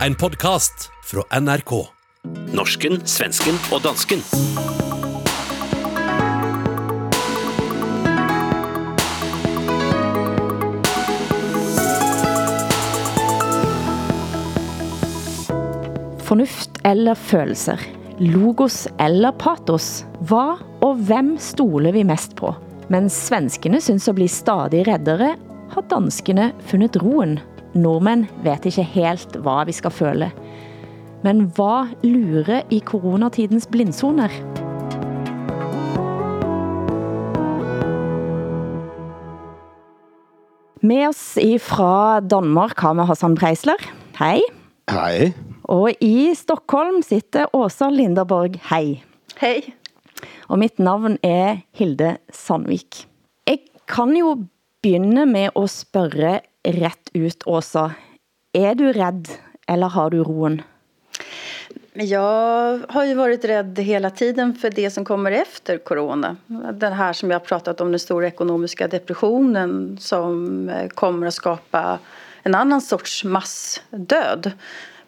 En podcast fra NRK. Norsken, svensken og dansken. Fornuft eller følelser? Logos eller patos? Hva og hvem stoler vi mest på? Mens svenskene synes at bli stadig reddere, har danskene fundet roen. Nordmænd vet ikke helt, hvad vi skal føle. Men hvad lurer i coronatidens blindzoner? Med oss fra Danmark har vi Hassan Preisler. Hej. Hej. Og i Stockholm sitter Åsa Linderborg. Hej. Hej. Og mit navn er Hilde Sandvik. Jeg kan jo begynde med at spørge rätt ut, Åsa. Är du rädd eller har du roen? Jag har ju varit rädd hela tiden för det som kommer efter corona. Den här som jag har pratat om, den stora ekonomiska depressionen som eh, kommer att skapa en annan sorts massdöd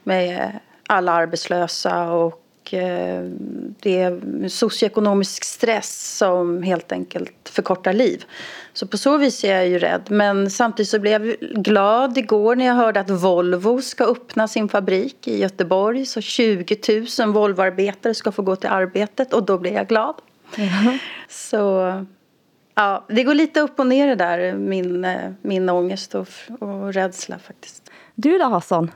med alla arbetslösa och det är socioekonomisk stress som helt enkelt förkortar liv. Så på så vis är jag ju rädd. Men samtidigt så blev jag glad igår när jag hörde att Volvo ska öppna sin fabrik i Göteborg. Så 20 000 Volvoarbetare ska få gå till arbetet och då blev jag glad. Mm. Så ja, det går lite upp och ner det där, min, eh, min ångest och, och rädsla faktiskt. Du då Hassan?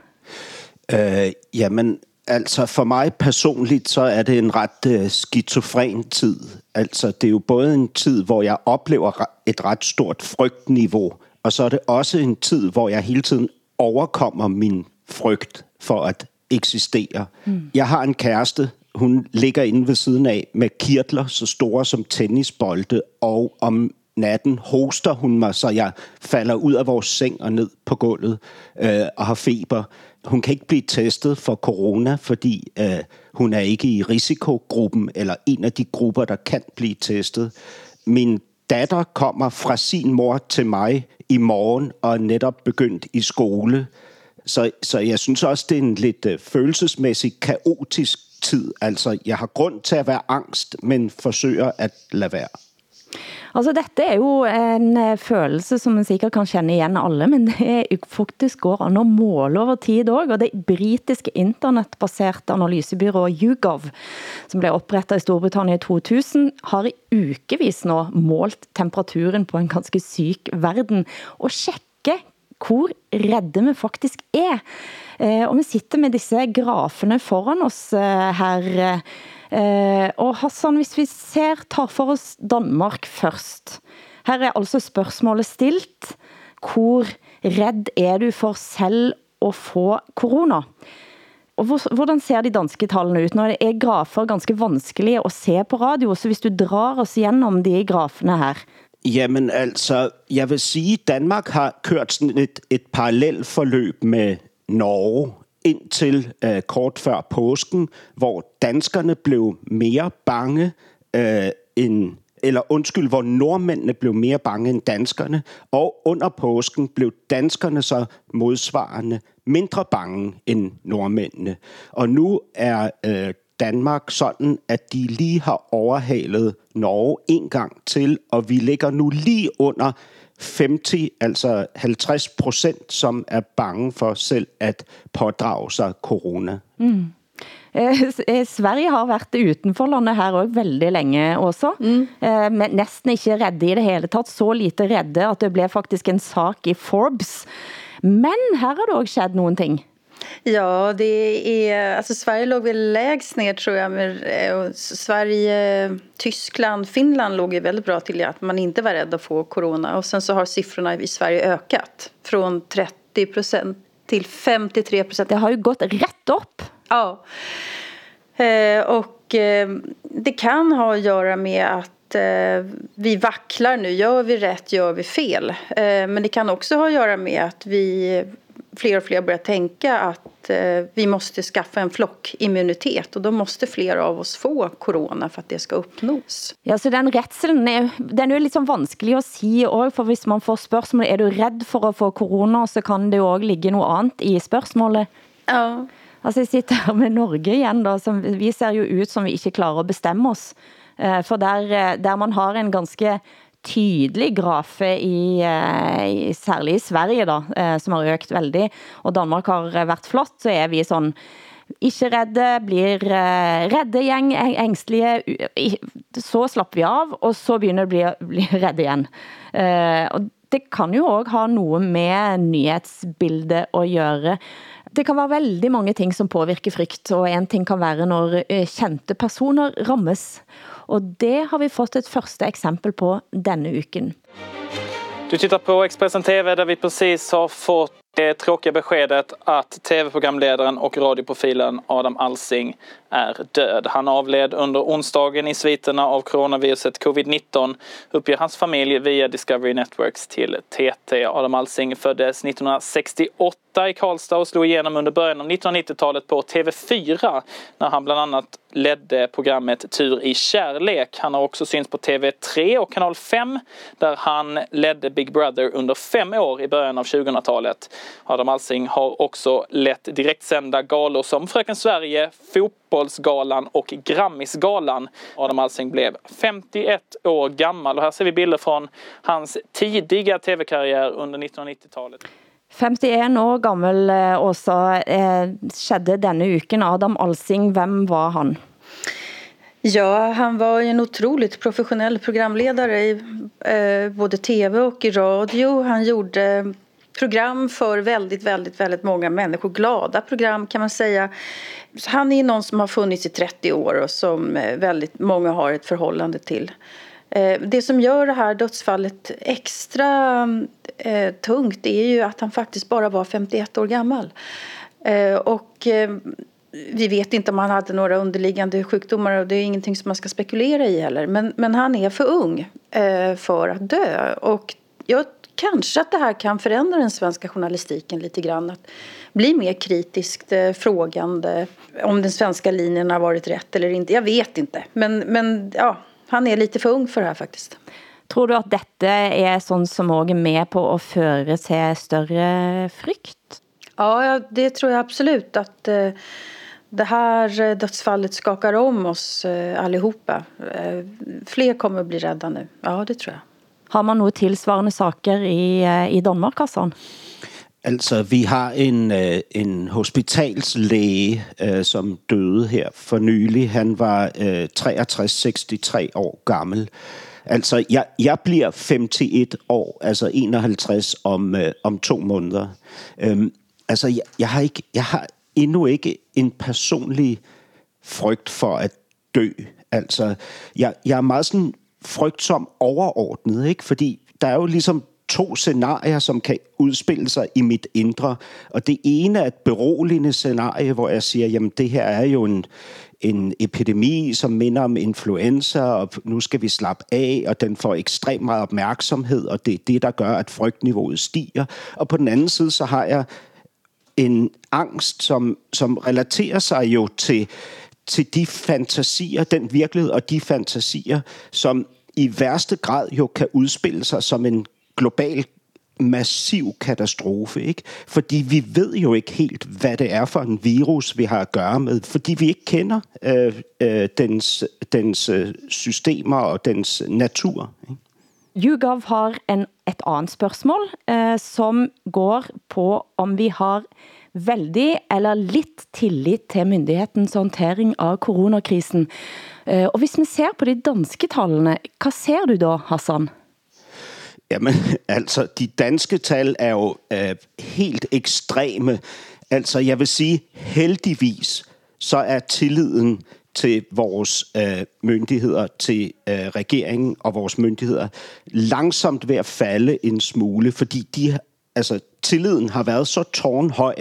Uh, jamen, Altså for mig personligt, så er det en ret uh, skizofren tid. Altså det er jo både en tid, hvor jeg oplever et ret stort frygtniveau, og så er det også en tid, hvor jeg hele tiden overkommer min frygt for at eksistere. Mm. Jeg har en kæreste, hun ligger inde ved siden af med kirtler så store som tennisbolde, og om natten hoster hun mig, så jeg falder ud af vores seng og ned på gulvet øh, og har feber. Hun kan ikke blive testet for corona, fordi øh, hun er ikke i risikogruppen eller en af de grupper, der kan blive testet. Min datter kommer fra sin mor til mig i morgen og er netop begyndt i skole. Så, så jeg synes også, det er en lidt øh, følelsesmæssigt kaotisk tid. Altså, jeg har grund til at være angst, men forsøger at lade være. Altså dette er jo en eh, følelse som man sikkert kan kende igen alle, men det faktisk går an at måle over tid også, og det britiske internetbaserede analysebyrå YouGov, som blev oprettet i Storbritannien i 2000, har i ukevis nå målt temperaturen på en ganske syk verden, og tjekke hvor redde vi faktisk er. Eh, og vi sitter med disse grafene foran oss eh, her, eh, Eh, og Hassan, hvis vi ser, tar for oss Danmark først. Her er altså spørgsmålet stilt. Hvor redd er du for selv at få corona? Og hvordan ser de danske tallene ut? Nå er grafer ganske vanskelige at se på radio, så hvis du drar os igennem de grafene her. Jamen altså, jeg vil sige, Danmark har kørt sådan et, et parallelt forløb med Norge indtil øh, kort før påsken, hvor danskerne blev mere bange øh, end eller undskyld, hvor nordmændene blev mere bange end danskerne, og under påsken blev danskerne så modsvarende mindre bange end nordmændene. Og nu er øh, Danmark sådan, at de lige har overhalet Norge en gang til, og vi ligger nu lige under 50, altså 50 procent, som er bange for selv at pådrage sig corona. Mm. Eh, eh, Sverige har været utenfor landet her også veldig længe også, mm. Eh, men næsten ikke redde i det hele taget, så lite redde, at det blev faktisk en sak i Forbes. Men her har det også skett nogen ting. Ja, det är, alltså Sverige låg väl lägst ner tror jag. Men, eh, Sverige, Tyskland, Finland låg ju väldigt bra till att man inte var rädd att få corona. Och sen så har siffrorna i Sverige ökat från 30 procent till 53 procent. Det har ju gått rätt upp. Ja, eh, och eh, det kan ha att göra med att vi vacklar nu. Gör vi rätt, gör vi fel? Men det kan också ha att göra med att vi fler och fler börjar tänka att eh, vi måste skaffa en flockimmunitet och då måste fler av oss få corona för att det ska uppnås. Ja, så den rädselen är, den är liksom vanskelig at sige også, for hvis man får spørgsmål, er du rädd for at få corona, så kan det jo også ligge noget andet i spørgsmålet. Ja. Altså, jeg sitter her med Norge igen, da, som vi ser jo ut som vi ikke klarer at bestemme oss. Eh, For der, eh, der man har en ganske tydelig grafe i, eh, i særlig i Sverige da, eh, som har økt veldig, og Danmark har eh, været flott, så er vi sådan, ikke redde, blir redde gjeng, ængstlige, så slapper vi av, og så begynder det at bli, bli redde igen. Eh, og det kan jo også ha noget med nyhedsbildet at gøre. Det kan være veldig mange ting, som påvirker frygt, og en ting kan være, når kendte personer rammes. Og det har vi fått et første eksempel på denne uken. Du tittar på Expressen TV där vi precis har fått det tråkiga beskedet att tv-programledaren och radioprofilen Adam Alsing är död. Han avled under onsdagen i sviterna av coronaviruset covid-19 uppger hans familj via Discovery Networks till TT. Adam Alsing föddes 1968 i Karlstad och slog igenom under början av 1990-talet på TV4 när han bland annat ledde programmet Tur i kärlek. Han har också synts på TV3 och kanal 5 där han ledde Big Brother under fem år i början av 2000-talet. Adam Alsing har också lett direktsända galor som Fröken Sverige, Fotbollsgalan och Grammisgalan. Adam Alsing blev 51 år gammal och här ser vi bilder från hans tidiga tv-karriär under 1990-talet. 51 år gammel eh, Åsa eh, skedde denne uken. Adam Alsing, hvem var han? Ja, han var ju en otroligt professionell programledare i eh, både tv och i radio. Han gjorde program för väldigt, väldigt, väldigt många människor. Glada program kan man säga. Han är någon som har funnits i 30 år och som eh, väldigt många har ett förhållande till. Eh, Det som gör det här dödsfallet extra eh, tungt är ju att han faktiskt bara var 51 år gammal. Eh, och eh, vi vet inte om han hade några underliggande sjukdomar och det är ingenting som man ska spekulera i heller. Men, men han är för ung eh, för att dö. Och jag kanske att det här kan förändra den svenska journalistiken lite grann. Att bli mer kritiskt eh, frågande om den svenska linjen har varit rätt eller inte. Jag vet inte. Men, men ja, han är lite för ung för det här faktiskt. Tror du at dette er sådan som også er med på at føre til større frygt? Ja, det tror jag absolut. Att eh, det här eh, dödsfallet skakar om oss eh, allihopa. Fler kommer att bli rädda nu. Ja, det tror jag. Har man noget tilsvarende saker i, eh, i Danmark, Hassan? Altså, vi har en, øh, en hospitalslæge, øh, som døde her for nylig. Han var øh, 63-63 år gammel. Altså, jeg, jeg bliver 51 år, altså 51 om, øh, om to måneder. Øhm, altså, jeg, jeg, har ikke, jeg har endnu ikke en personlig frygt for at dø. Altså, jeg, jeg er meget sådan frygtsom overordnet, ikke? Fordi der er jo ligesom to scenarier, som kan udspille sig i mit indre. Og det ene er et beroligende scenarie, hvor jeg siger, jamen det her er jo en, en epidemi, som minder om influenza, og nu skal vi slappe af, og den får ekstremt meget opmærksomhed, og det er det, der gør, at frygtniveauet stiger. Og på den anden side, så har jeg en angst, som, som relaterer sig jo til, til de fantasier, den virkelighed og de fantasier, som i værste grad jo kan udspille sig som en global massiv katastrofe, ikke? Fordi vi ved jo ikke helt, hvad det er for en virus, vi har at gøre med, fordi vi ikke kender øh, øh, dens, dens øh, systemer og dens natur. Ikke? YouGov har en, et andet spørgsmål, eh, som går på om vi har veldig eller lidt tillit til myndighetens håndtering av coronakrisen. Eh, og hvis man ser på de danske tallene, hvad ser du da, Hassan? Jamen, altså, de danske tal er jo øh, helt ekstreme. Altså, jeg vil sige, heldigvis, så er tilliden til vores øh, myndigheder, til øh, regeringen og vores myndigheder, langsomt ved at falde en smule, fordi de, altså, tilliden har været så tårnhøj,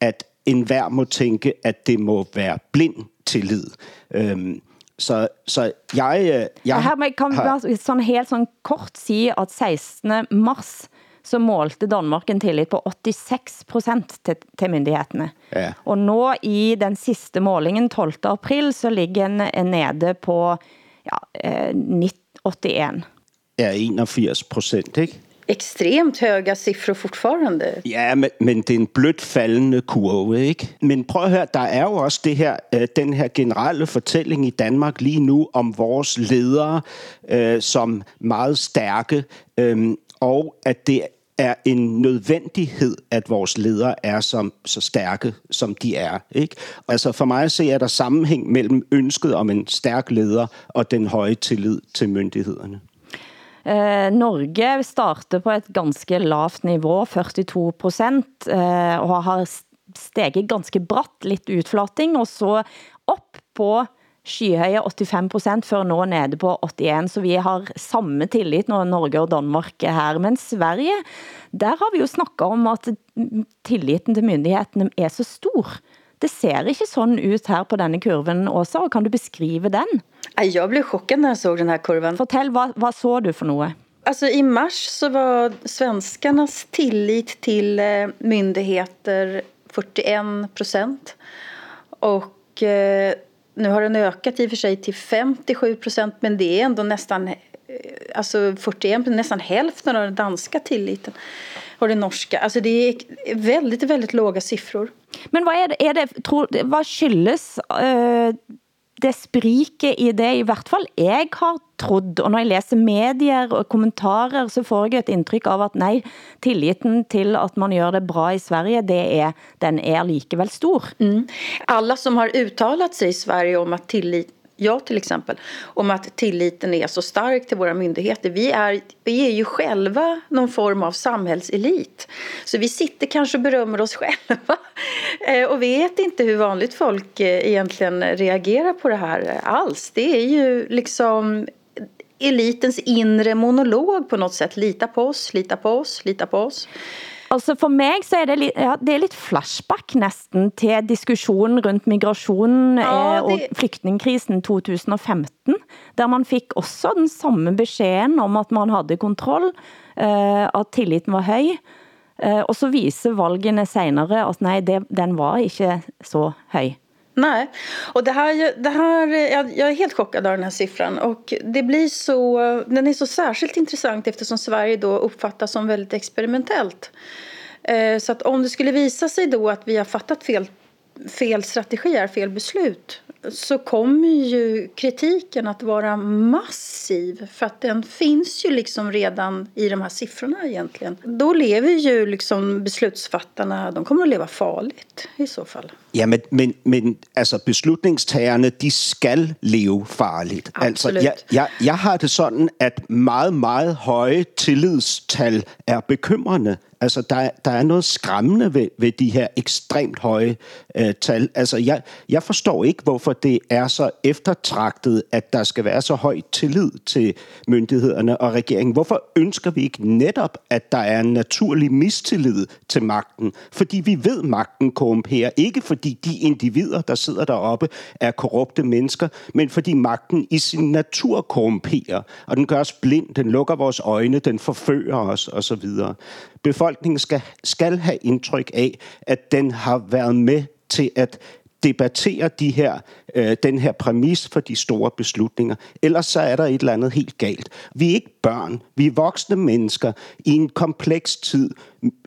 at enhver må tænke, at det må være blind tillid. Øhm, så, så jeg, øh, jeg Her må- kan vi har- bare sådan helt sådan kort sige, at 16. mars så målte Danmark en tillit på 86 procent til, til myndighederne. Ja. Og nå i den sidste målingen 12. april, så ligger en, en nede på ja, eh, 90 81. er 81 procent, ikke? Extremt höga siffror fortfarande. Ja, men, men det er en blødt faldende kurve, ikke? Men prøv at høre, der er jo også det her, øh, den her generelle fortælling i Danmark lige nu om vores ledere øh, som meget stærke, øh, og at det er en nødvendighed, at vores ledere er som, så stærke, som de er. Ikke? Altså for mig ser jeg der sammenhæng mellem ønsket om en stærk leder og den høje tillid til myndighederne. Eh, Norge starter på et ganske lavt nivå, 42 procent, eh, og har steget ganske bratt, lidt utflating, og så op på skyhøje 85 procent, før nå nede på 81, så vi har samme tillit når Norge og Danmark er her. Men Sverige, der har vi jo snakket om, at tilliten til myndighederne er så stor. Det ser ikke sådan ut her på denne kurven, Åsa, og kan du beskrive den? Jag blev chockad när jag såg den här kurvan. Fortell, vad, vad såg du för något? Alltså i mars så var svenskarnas tillit till eh, myndigheter 41 procent. Och eh, nu har den ökat i och för sig till 57 procent men det är ändå nästan alltså 41 nästan hälften av den danska tilliten och den norska. Alltså det är väldigt, väldigt låga siffror. Men vad är det, är det tror, vad skyldes øh, det sprike i det, i hvert fall jeg har trodd, og når jeg læser medier og kommentarer, så får jeg et indtryk av at nej, tilliten til at man gør det bra i Sverige, det er, den er likevel stor. Mm. Alla som har uttalat sig i Sverige om att tillit jag till exempel, om att tilliten är så stark till våra myndigheter. Vi är, vi är ju själva någon form av samhällselit. Så vi sitter kanske och berömmer oss själva eh, och vet inte hur vanligt folk eh, egentligen reagerar på det här alls. Det är ju liksom elitens inre monolog på något sätt. Lita på oss, lita på oss, lita på oss. Altså for mig så er det, lidt, ja, det er lidt flashback næsten til diskussionen rundt migration ja, det... og flygtningekrisen 2015, der man fik også den samme beskeden om, at man havde kontroll, at tilliten var høj, og så viser valgene senere, at nej, det, den var ikke så høj. Nej, och det här, det här, jag, jag är helt chockad av den här siffran och det blir så, den är så särskilt intressant eftersom Sverige då uppfattas som väldigt experimentellt. Eh, så att om det skulle visa sig då att vi har fattat fel, fel strategier, fel beslut så kommer ju kritiken att vara massiv för att den finns ju liksom redan i de här siffrorna egentligen. Då lever ju liksom beslutsfattarna, de kommer att leva farligt i så fall. Ja, men, men, men altså beslutningstagerne, de skal leve farligt. Altså, jeg, jeg, jeg har det sådan, at meget, meget høje tillidstal er bekymrende. Altså, der, der er noget skræmmende ved, ved de her ekstremt høje øh, tal. Altså, jeg, jeg forstår ikke, hvorfor det er så eftertragtet, at der skal være så høj tillid til myndighederne og regeringen. Hvorfor ønsker vi ikke netop, at der er en naturlig mistillid til magten? Fordi vi ved, at magten korrumperer. Ikke fordi de individer, der sidder deroppe, er korrupte mennesker, men fordi magten i sin natur korrumperer. Og den gør os blind, den lukker vores øjne, den forfører os osv befolkningen skal, skal have indtryk af, at den har været med til at debattere de her, øh, den her præmis for de store beslutninger. Ellers så er der et eller andet helt galt. Vi er ikke børn. Vi er voksne mennesker i en kompleks tid,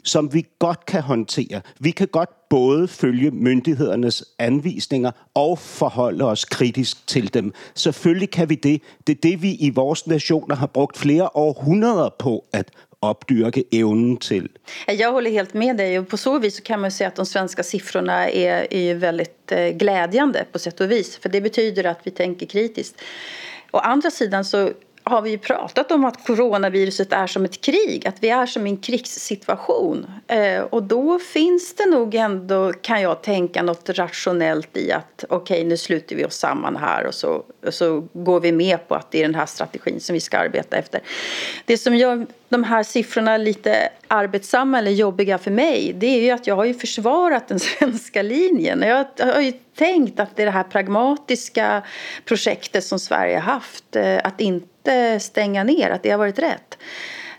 som vi godt kan håndtere. Vi kan godt både følge myndighedernes anvisninger og forholde os kritisk til dem. Selvfølgelig kan vi det. Det er det, vi i vores nationer har brugt flere århundreder på at opdyrke evnen till. Jag håller helt med dig och på så vis så kan man säga att de svenska siffrorna är, är väldigt eh, glädjande på sätt och vis. För det betyder att vi tänker kritiskt. Å andra sidan så har vi ju pratat om att coronaviruset är som ett krig, att vi är som en krigssituation. Eh, och då finns det nog ändå, kan jag tänka, något rationellt i att okej, okay, nu sluter vi oss samman här och så, och så går vi med på att det är den här strategin som vi ska arbeta efter. Det som gör de här siffrorna lite arbetsamma eller jobbiga för mig, det är ju att jag har ju försvarat den svenska linjen. Jag har ju tänkt att det är det här pragmatiska projektet som Sverige har haft, eh, att inte stänga ner, att det har varit rätt.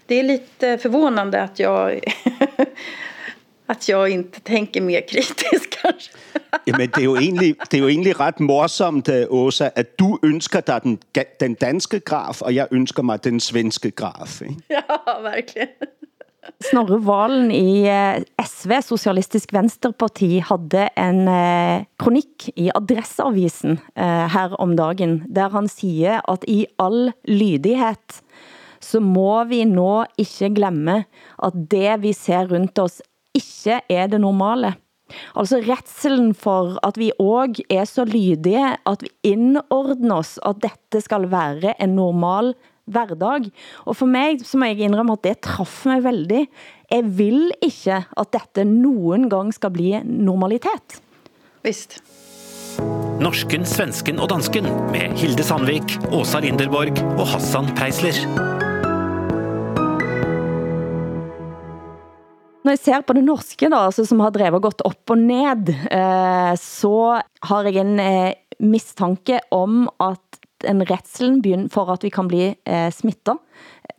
Det är lite förvånande att jag att jag inte tänker mer kritiskt kanske. Jamen, det er, jo egentlig, det er jo egentlig ret morsomt, øh, Åsa, at du ønsker dig den, den danske graf, og jeg ønsker mig den svenske graf. Ikke? Ja, verkligen. Snorre Valen i eh, SV, Socialistisk Venstreparti, havde en eh, kronik i Adresseavisen eh, her om dagen, der han siger, at i all lydighed, så må vi nå ikke glemme, at det vi ser rundt oss ikke er det normale. Altså retselen for at vi også er så lydige, at vi indordner os, at dette skal være en normal hverdag. Og for mig, så må jeg indrømme, at det traf mig vældig. Jeg vil ikke, at dette nogen gang skal blive normalitet. Visst. Norsken, svensken og dansken med Hilde Sandvik, Åsa Linderborg og Hassan Preisler. Når jeg ser på det norske, da, altså, som har drevet godt op og ned, eh, så har jeg en eh, mistanke om at en retselen for at vi kan bli eh, smittet,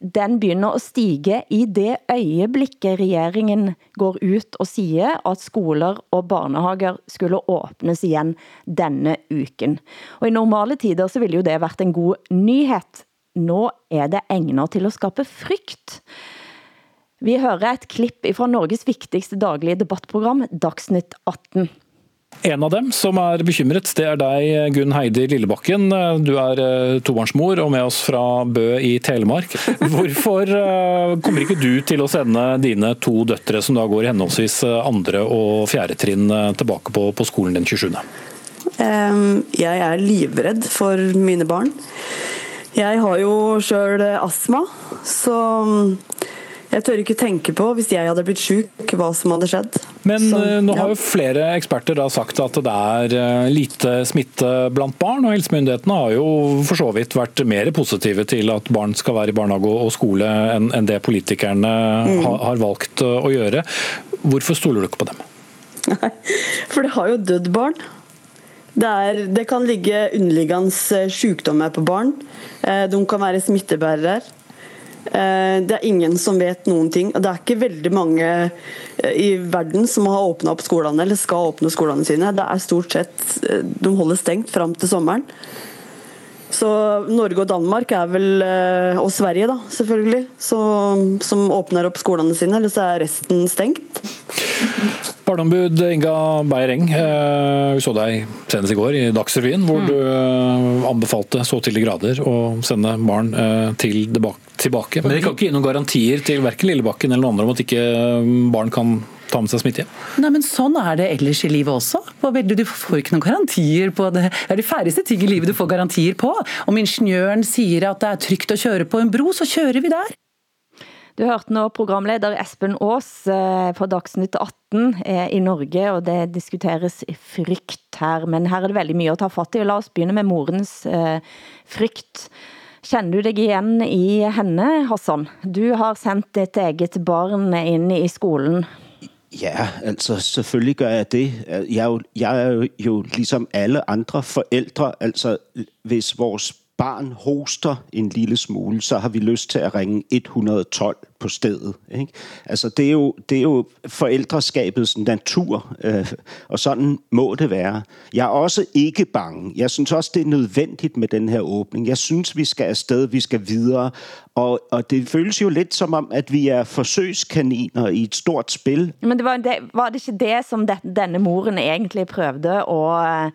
den begynder at stige i det øjeblikket regeringen går ut og siger, at skoler og barnehager skulle åbnes igen denne uken. Og i normale tider så ville jo det været en god nyhed. Nå er det egnet til at skabe frygt. Vi hører et klipp fra Norges vigtigste daglige debattprogram, Dagsnytt 18. En av dem som er bekymret, det er deg, Gunn Heidi Lillebakken. Du er eh, tobarnsmor og med oss fra Bø i Telemark. Hvorfor eh, kommer ikke du til å sende dine to døtre, som da går henholdsvis eh, andre og fjerde trinn, tilbake på, på skolen den 27.? Jeg er livredd for mine barn. Jeg har jo sjøl astma, så jeg tør ikke tænke på, hvis jeg hadde blitt syk, hvad som hadde skjedd. Men så, eh, nå har jo flere eksperter da sagt at det er eh, lite smitte blant barn, og helsemyndighetene har jo for så vidt vært mer positive til at barn skal være i barnehage og skole enn det politikerne mm. har valgt å gjøre. Hvorfor stoler du ikke på dem? Nei, for det har jo dødd barn. Det, er, det kan ligge underliggende sykdommer på barn. Eh, de kan være smittebærere. Eh, det er ingen som vet noen ting. Det er ikke veldig mange eh, i verden som har åpna opp skolene eller skal åpne skolene sine. Det er stort sett eh, De holder stengt fram til sommeren. Så Norge og Danmark er vel, eh, og Sverige da, selvfølgelig, så, som åpner opp skolene sine, eller så er resten stengt. Barneombud Inga Beiereng, vi så deg senest i går i Dagsrevyen, hvor mm. du anbefalte så til de grader å sende barn til tilbake. Men dere kan ikke gi noen garantier til verken Lillebakken eller noen andre om at ikke barn kan ta med seg smitte Nei, men sånn er det ellers i livet også. Du får ikke noen garantier på det. Det er de færreste ting i livet du får garantier på. Om ingeniøren sier at det er trygt å kjøre på en bro, så kjører vi der. Du hørte nå programleder Espen Aas eh, på Dagsnytt 18 eh, i Norge, og det diskuteres frygt her. Men her er det veldig mye at ta fatt i. La oss begynde med morens eh, frygt. Känner du dig igen i henne, Hassan? Du har sendt dit eget barn ind i skolen. Ja, altså selvfølgelig gør jeg det. Jeg er jo, jeg er jo ligesom alle andre forældre. Altså hvis vores barn hoster en lille smule, så har vi lyst til at ringe 112 på stedet. Ikke? Altså, det er, jo, det er jo forældreskabets natur, øh, og sådan må det være. Jeg er også ikke bange. Jeg synes også, det er nødvendigt med den her åbning. Jeg synes, vi skal afsted, vi skal videre, og, og det føles jo lidt som om, at vi er forsøgskaniner i et stort spil. Men det var, det, var det ikke det, som det, denne moren egentlig prøvede at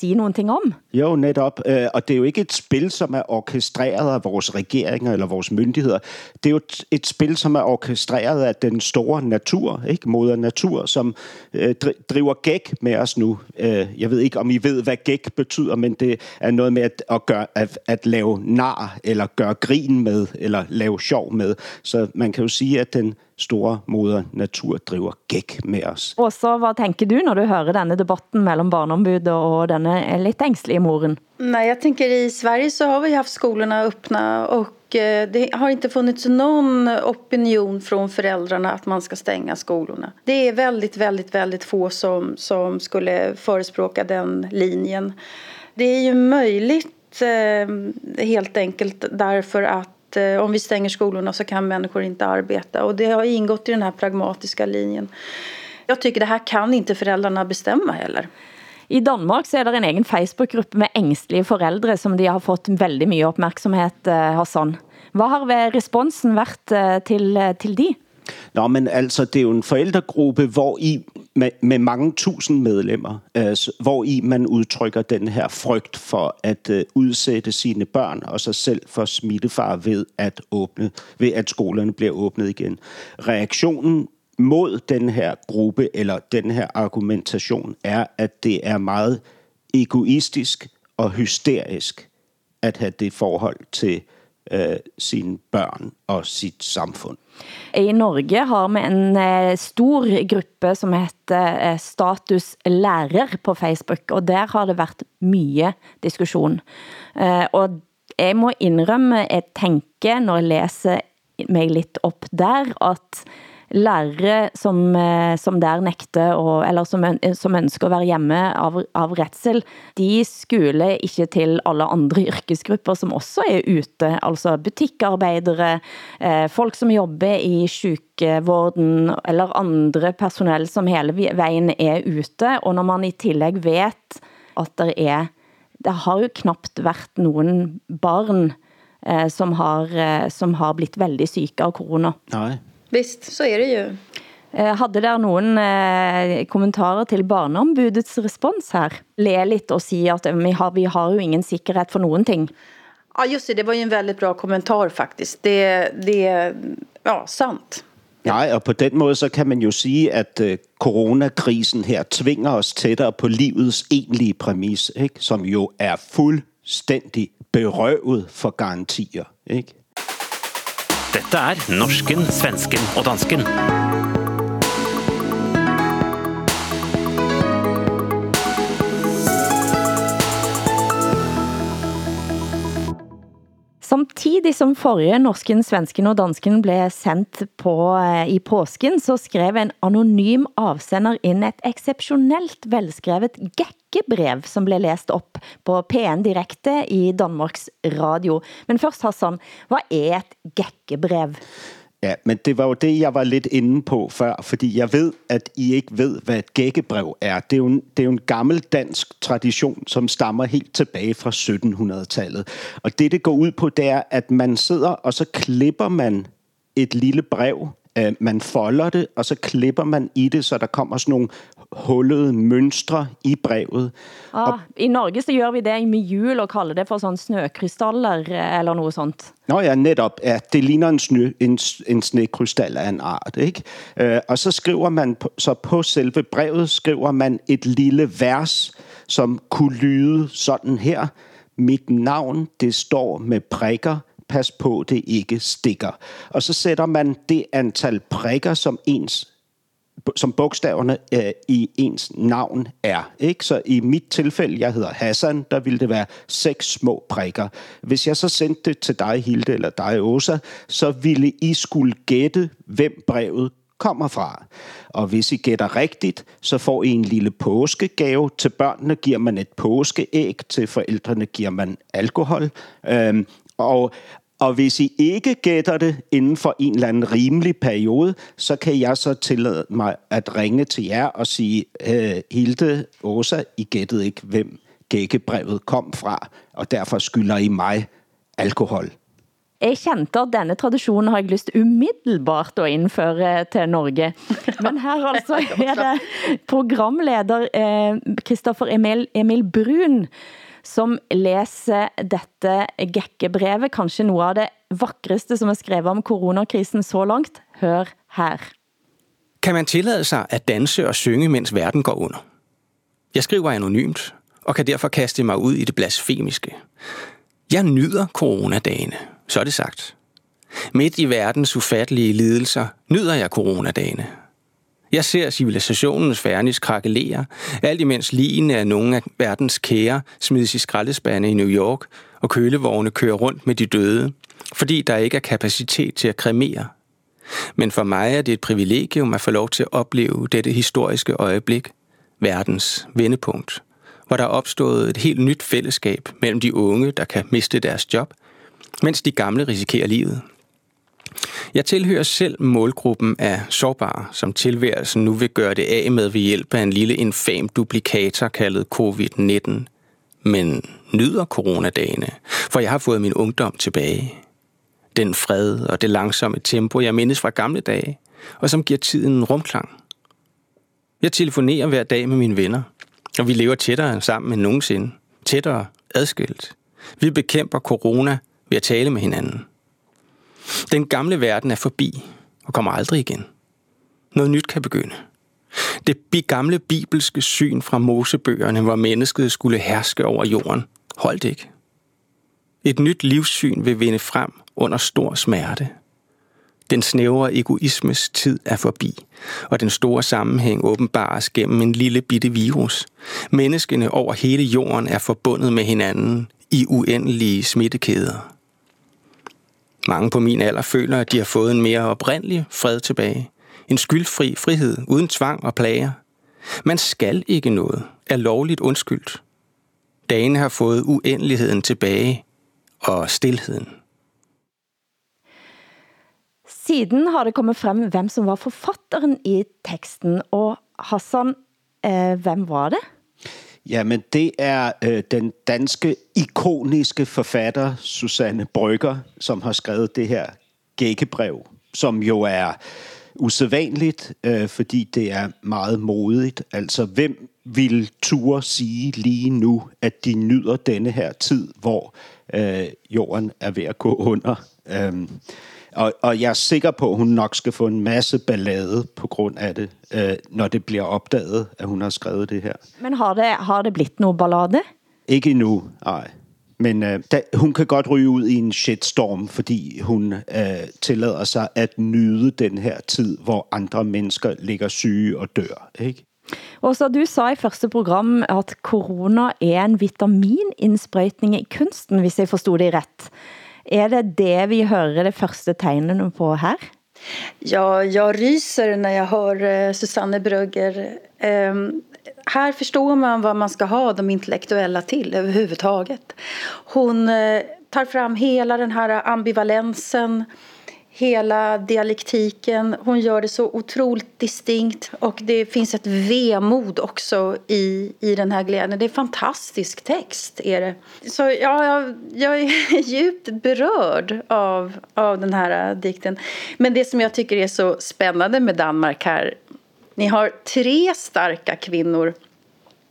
sige nogle ting om? Jo, netop. Øh, og det er jo ikke et spil, som er orkestreret af vores regeringer eller vores myndigheder. Det er jo et spil, som er orkestreret af den store natur, ikke? moder natur, som øh, driver gæk med os nu. Øh, jeg ved ikke, om I ved, hvad gæk betyder, men det er noget med at, at, gøre, at, at lave nar, eller gøre grin med, eller lave sjov med. Så man kan jo sige, at den store moder natur driver gæk med os. Og så hvad tænker du, når du hører denne debatten mellem barneombud og denne lidt ængstlige moren? Nej, jag tänker i Sverige så har vi haft skolorna öppna och eh, det har inte funnits någon opinion från föräldrarna att man ska stänga skolorna. Det är väldigt, väldigt, väldigt få som, som skulle förespråka den linjen. Det är ju möjligt eh, helt enkelt därför att Eh, om vi stänger skolorna så kan människor inte arbeta. Och det har ingått i den här pragmatiska linjen. Jag tycker det här kan inte föräldrarna bestämma heller. I Danmark så er der en egen Facebook-gruppe med ængstlige forældre, som de har fått veldig mye opmærksomhed, eh, Hassan. Hvad har responsen været eh, til, til de? Nå, men altså, det er jo en forældregruppe, hvor i med, med mange tusind medlemmer, altså, hvor i man udtrykker den her frygt for at uh, udsætte sine børn og sig selv for smittefar ved at åbne, ved at skolerne bliver åbnet igen. Reaktionen mod den her gruppe eller den her argumentation er, at det er meget egoistisk og hysterisk at have det forhold til øh, sine børn og sit samfund. I Norge har vi en eh, stor gruppe som heter eh, Status Lærer på Facebook, og der har det været mye diskussion. Eh, og jeg må indrømme, jeg tænker, når jeg læser mig lidt op der, at lærere, som, eh, som der nægte, og, eller som, som ønsker at være hjemme av, av retsel, de skulle ikke til alle andre yrkesgrupper, som også er ute, altså butikkarbejdere, eh, folk som jobber i sykevården, eller andre personel som hele vejen er ute, og når man i tillegg vet, at der er, det har jo knapt været nogen barn, eh, som har, eh, som har blitt veldig syke av corona. Nej. Visst, så är det ju. Eh, Hadde der nogen eh, kommentarer til barneombudets respons her? Le lidt og sige, at vi har, vi har jo ingen sikkerhed for nogen ting. Ja, just det. Det var ju en väldigt bra kommentar faktiskt. Det, det ja, sant. Nej, og på den måde så kan man jo sige, at øh, coronakrisen her tvinger os tættere på livets egentlige præmis, ikke? som jo er fuldstændig berøvet for garantier. Ikke? Dette er norsken, svensken og dansken. Samtidig som forrige norsken, svensken og dansken blev sendt på eh, i påsken, så skrev en anonym avsender ind et exceptionelt velskrevet gækkebrev, som blev læst op på PN Direkte i Danmarks Radio. Men først Hassan, hvad er et gækkebrev? Ja, men det var jo det, jeg var lidt inde på før, fordi jeg ved, at I ikke ved, hvad et gækkebrev er. Det er jo en, det er jo en gammel dansk tradition, som stammer helt tilbage fra 1700-tallet. Og det, det går ud på, det er, at man sidder, og så klipper man et lille brev. Øh, man folder det, og så klipper man i det, så der kommer sådan nogle hullede mønstre i brevet. Ah, I Norge så gør vi det med jul og kalder det for sådan snøkrystaller eh, eller noget sånt. Nå ja, netop. Ja, det ligner en, snø, en, en snekrystal af en art. Ikke? Øh, og så skriver man, på, så på selve brevet skriver man et lille vers, som kunne lyde sådan her. Mit navn, det står med prikker. Pas på, det ikke stikker. Og så sætter man det antal prikker, som ens som bogstaverne øh, i ens navn er. Ikke? Så i mit tilfælde, jeg hedder Hassan, der ville det være seks små prikker. Hvis jeg så sendte det til dig, Hilde, eller dig, Åsa, så ville I skulle gætte, hvem brevet kommer fra. Og hvis I gætter rigtigt, så får I en lille påskegave. Til børnene giver man et påskeæg, til forældrene giver man alkohol. Øhm, og, og hvis I ikke gætter det inden for en eller anden rimelig periode, så kan jeg så tillade mig at ringe til jer og sige, øh, Hilde, Åsa, I gættede ikke, hvem gækkebrevet kom fra, og derfor skylder I mig alkohol. Jeg kendte, at denne traditionen har jeg lyst umiddelbart at indføre til Norge. Men her altså er det programleder Kristoffer eh, Emil, Emil Brun, som læser dette gækkebrevet, kanskje noget af det vakreste, som er skrevet om coronakrisen så langt. Hør her. Kan man tillade sig at danse og synge, mens verden går under? Jeg skriver anonymt, og kan derfor kaste mig ud i det blasfemiske. Jeg nyder coronadagene, så er det sagt. Midt i verdens ufattelige lidelser nyder jeg coronadagene, jeg ser civilisationens færnis krakelere, alt imens ligene af nogle af verdens kære smides i skraldespande i New York, og kølevogne kører rundt med de døde, fordi der ikke er kapacitet til at kremere. Men for mig er det et privilegium at få lov til at opleve dette historiske øjeblik, verdens vendepunkt, hvor der er opstået et helt nyt fællesskab mellem de unge, der kan miste deres job, mens de gamle risikerer livet. Jeg tilhører selv målgruppen af sårbare, som tilværelsen nu vil gøre det af med ved hjælp af en lille infam duplikator kaldet covid-19. Men nyder coronadagene, for jeg har fået min ungdom tilbage. Den fred og det langsomme tempo, jeg mindes fra gamle dage, og som giver tiden en rumklang. Jeg telefonerer hver dag med mine venner, og vi lever tættere sammen end nogensinde. Tættere adskilt. Vi bekæmper corona ved at tale med hinanden. Den gamle verden er forbi og kommer aldrig igen. Noget nyt kan begynde. Det gamle bibelske syn fra Mosebøgerne, hvor mennesket skulle herske over jorden, holdt ikke. Et nyt livssyn vil vinde frem under stor smerte. Den snævre egoismes tid er forbi, og den store sammenhæng åbenbares gennem en lille bitte virus. Menneskene over hele jorden er forbundet med hinanden i uendelige smittekæder. Mange på min alder føler, at de har fået en mere oprindelig fred tilbage. En skyldfri frihed, uden tvang og plager. Man skal ikke noget, er lovligt undskyldt. Dagene har fået uendeligheden tilbage, og stillheden. Siden har det kommet frem, hvem som var forfatteren i teksten, og Hassan, eh, hvem var det? Jamen, det er øh, den danske ikoniske forfatter Susanne Brygger, som har skrevet det her gækkebrev, som jo er usædvanligt, øh, fordi det er meget modigt. Altså, hvem vil ture sige lige nu, at de nyder denne her tid, hvor øh, jorden er ved at gå under? Øh, og, og jeg er sikker på, at hun nok skal få en masse ballade på grund af det, øh, når det bliver opdaget, at hun har skrevet det her. Men har det, har det blitt noget ballade? Ikke endnu, nej. Men øh, da, hun kan godt ryge ud i en shitstorm, fordi hun øh, tillader sig at nyde den her tid, hvor andre mennesker ligger syge og dør. Ikke? Og så du sa i første program, at corona er en vitaminindsprøjtning i kunsten, hvis jeg forstod det ret. Er det det vi hører det første tegnene på her? Ja, jag ryser när jag hör eh, Susanne Brugger. Um, här förstår man vad man ska ha de intellektuella till överhuvudtaget. Hon eh, tar fram hela den här ambivalensen hela dialektiken. Hon gör det så otroligt distinkt och det finns ett vemod också i, i den här glädjen. Det är fantastisk text. Är det. Så ja, jag, jag är djupt berörd av, av den här dikten. Men det som jag tycker är så spännande med Danmark här. Ni har tre starka kvinnor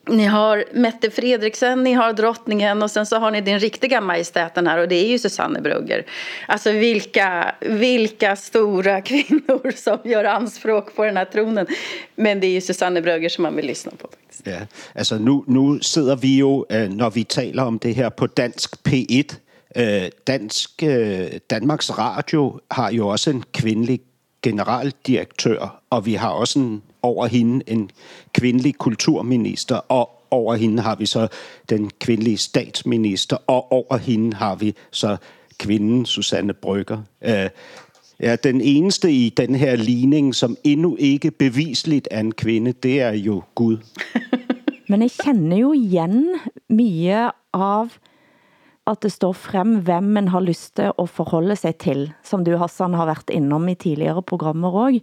ni har Mette Fredriksen, ni har drottningen och sen så har ni din riktiga majestäten här och det är ju Susanne Brugger. Alltså vilka, vilka stora kvinnor som gör anspråk på den här tronen. Men det är ju Susanne Brugger som man vill lyssna på. Faktiskt. Ja, alltså nu, nu sitter vi ju, øh, när vi talar om det här på Dansk P1. Øh, Dansk, øh, Danmarks Radio har ju också en kvinnlig generaldirektör och vi har också en over hende en kvindelig kulturminister, og over hende har vi så den kvindelige statsminister, og over hende har vi så kvinden Susanne Brygger. Øh, ja, den eneste i den her ligning, som endnu ikke bevisligt er en kvinde, det er jo Gud. Men jeg kender jo igen mye av at det står frem, hvem man har lyst til at forholde sig til, som du Hassan har været innom i tidligere programmer også.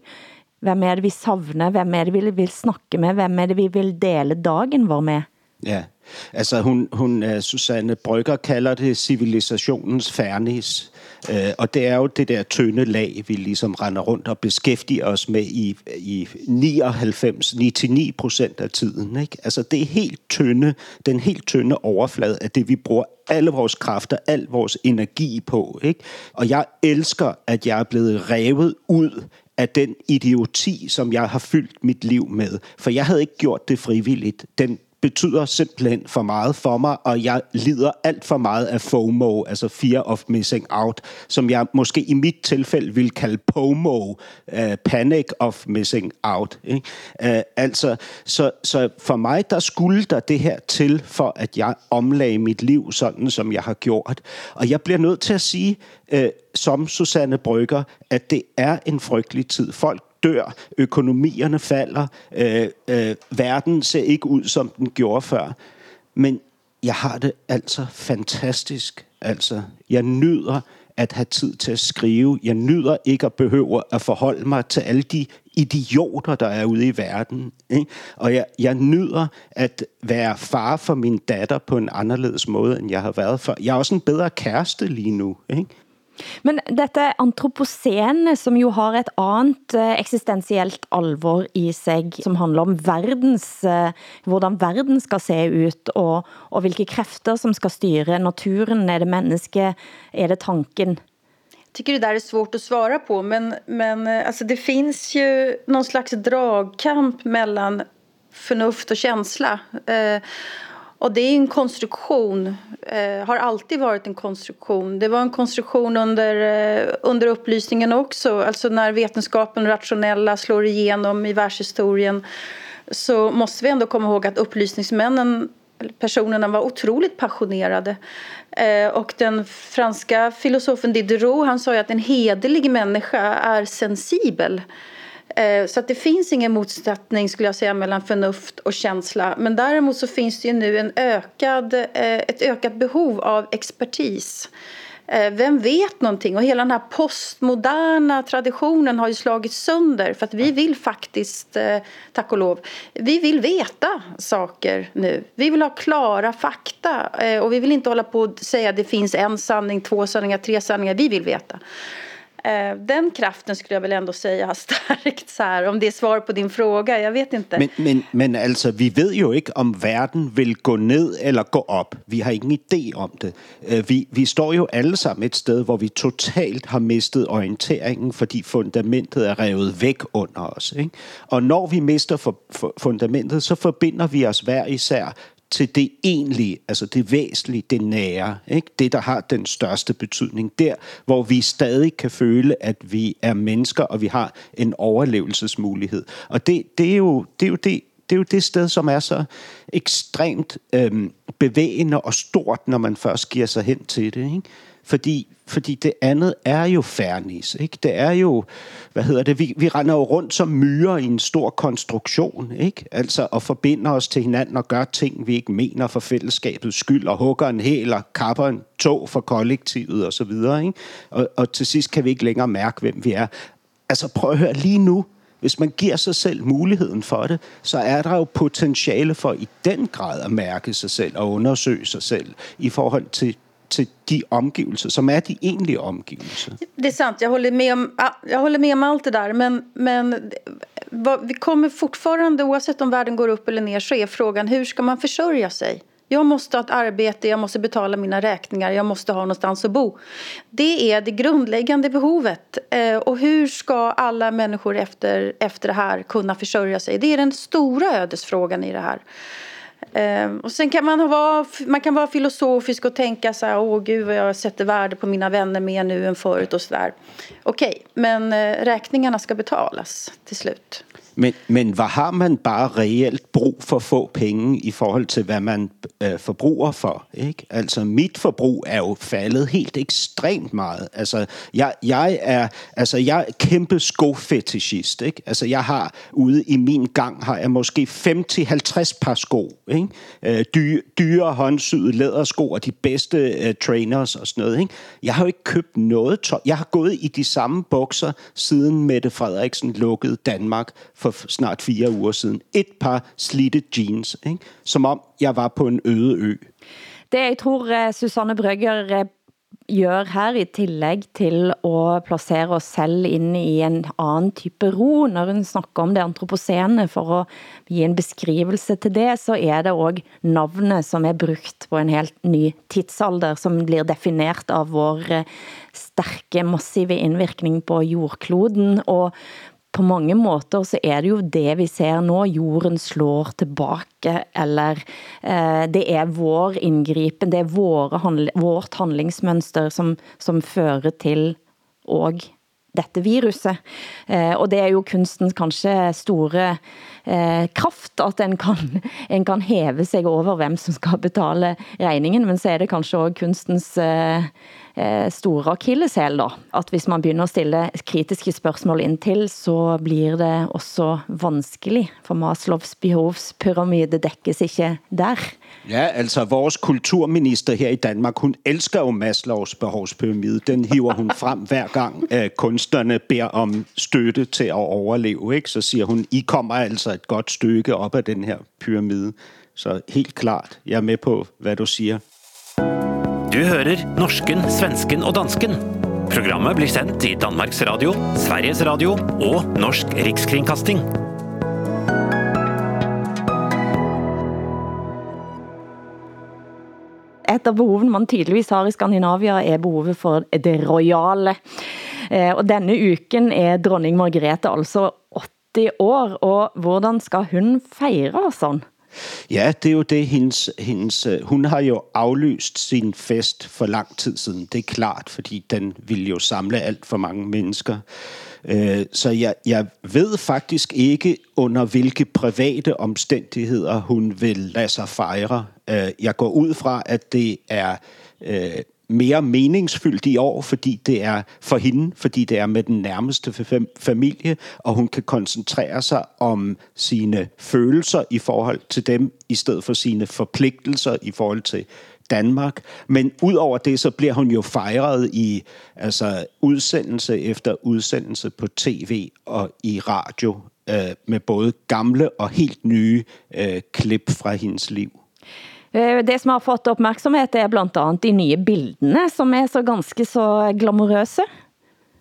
Hvem er det, vi savner? Hvem er det, vi vil snakke med? Hvem er det, vi vil dele dagen vår med? Ja, altså hun, hun øh, Susanne Brygger kalder det civilisationens fernis. Øh, og det er jo det der tynde lag, vi ligesom render rundt og beskæftiger os med i, i 99-99 procent af tiden. Ikke? Altså det er helt tynde, den helt tynde overflade af det, vi bruger alle vores kræfter, al vores energi på. Ikke? Og jeg elsker, at jeg er blevet revet ud af den idioti, som jeg har fyldt mit liv med. For jeg havde ikke gjort det frivilligt. Den betyder simpelthen for meget for mig, og jeg lider alt for meget af FOMO, altså Fear of Missing Out, som jeg måske i mit tilfælde vil kalde POMO, uh, øh, Panic of Missing Out. Ikke? Uh, altså, så, så for mig, der skulle der det her til, for at jeg omlagde mit liv sådan, som jeg har gjort. Og jeg bliver nødt til at sige, uh, som Susanne Brygger, at det er en frygtelig tid. Folk dør, økonomierne falder, øh, øh, verden ser ikke ud, som den gjorde før. Men jeg har det altså fantastisk. Altså, jeg nyder at have tid til at skrive. Jeg nyder ikke at behøve at forholde mig til alle de idioter, der er ude i verden. Ikke? Og jeg, jeg nyder at være far for min datter på en anderledes måde, end jeg har været før. Jeg er også en bedre kæreste lige nu. Ikke? Men dette antropocene, som jo har et andet eh, eksistentielt alvor i sig, som handler om verdens, eh, hvordan verden skal se ut, og, og hvilke kræfter som skal styre naturen, er det menneske, er det tanken? Jag tycker det där är svårt att svara på men, men alltså det finns ju någon slags dragkamp mellan förnuft och känsla. Eh, och det är en konstruktion, eh, har alltid varit en konstruktion. Det var en konstruktion under, eh, under upplysningen också. Alltså när vetenskapen och rationella slår igenom i världshistorien så måste vi ändå komma ihåg att upplysningsmännen personerna var otroligt passionerade. Eh, och den franska filosofen Diderot han sa ju att en hederlig människa är sensibel. Eh, så att det finns ingen motsättning skulle jag säga mellan förnuft och känsla. Men däremot så finns det ju nu en ökad, eh, ett ökat behov av expertis. Eh, vem vet någonting? Och hela den här postmoderna traditionen har ju slagit sönder för att vi vill faktiskt, eh, tack och lov, vi vill veta saker nu. Vi vill ha klara fakta eh, och vi vill inte hålla på och säga att det finns en sanning, två sanningar, tre sanningar. Vi vill veta. Eh, den kraften skulle jag väl ändå säga har stärkt så här, om det är svar på din fråga, jag vet inte. Men, men, men alltså, vi ved jo ikke, om verden vil gå ned eller gå op. Vi har ingen idé om det. Eh, vi, vi står jo alle sammen et sted, hvor vi totalt har mistet orienteringen, fordi fundamentet er revet væk under os. Ikke? Og når vi mister for, for fundamentet, så forbinder vi os hver især til det egentlige, altså det væsentlige, det nære, ikke? det der har den største betydning, der hvor vi stadig kan føle, at vi er mennesker, og vi har en overlevelsesmulighed. Og det, det, er, jo, det er jo det, det er jo det sted, som er så ekstremt øhm, bevægende og stort, når man først giver sig hen til det. Ikke? Fordi, fordi det andet er jo fernis. Ikke? Det er jo, hvad hedder det, vi, vi render jo rundt som myrer i en stor konstruktion. Ikke? Altså og forbinder os til hinanden og gør ting, vi ikke mener for fællesskabets skyld, og hugger en hæl og kapper en tog for kollektivet og så videre. Ikke? Og, og til sidst kan vi ikke længere mærke, hvem vi er. Altså prøv at høre lige nu, hvis man giver sig selv muligheden for det, så er der jo potentiale for i den grad at mærke sig selv og undersøge sig selv i forhold til til de omgivelser, som är de egentliga omgivelser. Det är sant, jag håller med om, jag håller med om allt det där. Men, men vi kommer fortfarande, oavsett om världen går upp eller ner, så är frågan hur ska man försörja sig? Jag måste ha ett arbete, jag måste betala mina räkningar, jag måste ha någonstans att bo. Det är det grundläggande behovet. Eh, och hur ska alla människor efter, efter det här kunna försörja sig? Det är den stora ödesfrågan i det här. Um, och sen kan man, vara, man kan vara filosofisk och tänka så här, åh gud vad jag sätter värde på mina vänner mer nu än förut och så där. Okej, okay, men uh, räkningarna ska betalas till slut. Men, men hvad har man bare reelt brug for få penge i forhold til, hvad man øh, forbruger for? Ikke? Altså, mit forbrug er jo faldet helt ekstremt meget. Altså, jeg, jeg er, altså, jeg er kæmpe skofetishist. Ikke? Altså, jeg har ude i min gang, har jeg måske 50-50 par sko. Ikke? Øh, dy, dyre håndsyede lædersko og de bedste øh, trainers og sådan noget. Ikke? Jeg har jo ikke købt noget tøj. Jeg har gået i de samme bukser, siden Mette Frederiksen lukkede Danmark for for snart fire uger siden. Et par slidte jeans, ikke? som om jeg var på en øde ø. Det jeg tror eh, Susanne Brøgger eh, gør her i tillegg til at placere os selv ind i en anden type ro, når hun snakker om det antropocene, for at give en beskrivelse til det, så er det også navnet, som er brugt på en helt ny tidsalder, som blir defineret av vår eh, stærke, massive indvirkning på jordkloden, og på mange måter så er det jo det vi ser nu, jorden slår tilbage, eller eh, det er vår indgripen, det er våre handl vårt handlingsmønster, som, som fører til og dette viruset. Eh, og det er jo kunstens kanskje store eh, kraft, at en kan, en kan heve sig over, hvem som skal betale regningen, men så er det kanskje også kunstens eh, Eh, store akilleshæl da, at hvis man begynder at stille kritiske spørgsmål indtil, så blir det også vanskelig, for Maslows behovspyramide dækkes ikke der. Ja, altså vores kulturminister her i Danmark, hun elsker jo Maslows behovspyramide. Den hiver hun frem hver gang at kunstnerne beder om støtte til at overleve. Ikke? Så siger hun, I kommer altså et godt stykke op af den her pyramide. Så helt klart, jeg er med på, hvad du siger. Du hører norsken, svensken og dansken. Programmet blir sendt i Danmarks Radio, Sveriges Radio og Norsk Rikskringkasting. Et av behovene man tydeligvis har i Skandinavia er behovet for det royale. Eh, Og denne uken er dronning Margrethe altså 80 år, og hvordan skal hun feire sådan? Ja, det er jo det, hendes, hendes, øh, hun har jo aflyst sin fest for lang tid siden. Det er klart, fordi den ville jo samle alt for mange mennesker. Øh, så jeg, jeg ved faktisk ikke, under hvilke private omstændigheder hun vil lade sig fejre. Øh, jeg går ud fra, at det er mere meningsfyldt i år, fordi det er for hende, fordi det er med den nærmeste familie, og hun kan koncentrere sig om sine følelser i forhold til dem, i stedet for sine forpligtelser i forhold til Danmark. Men udover det, så bliver hun jo fejret i altså, udsendelse efter udsendelse på tv og i radio, øh, med både gamle og helt nye øh, klip fra hendes liv. Eh, Det som har fått opmærksomhed er blandt andet de nye bildene, som er så ganske så glamourøse.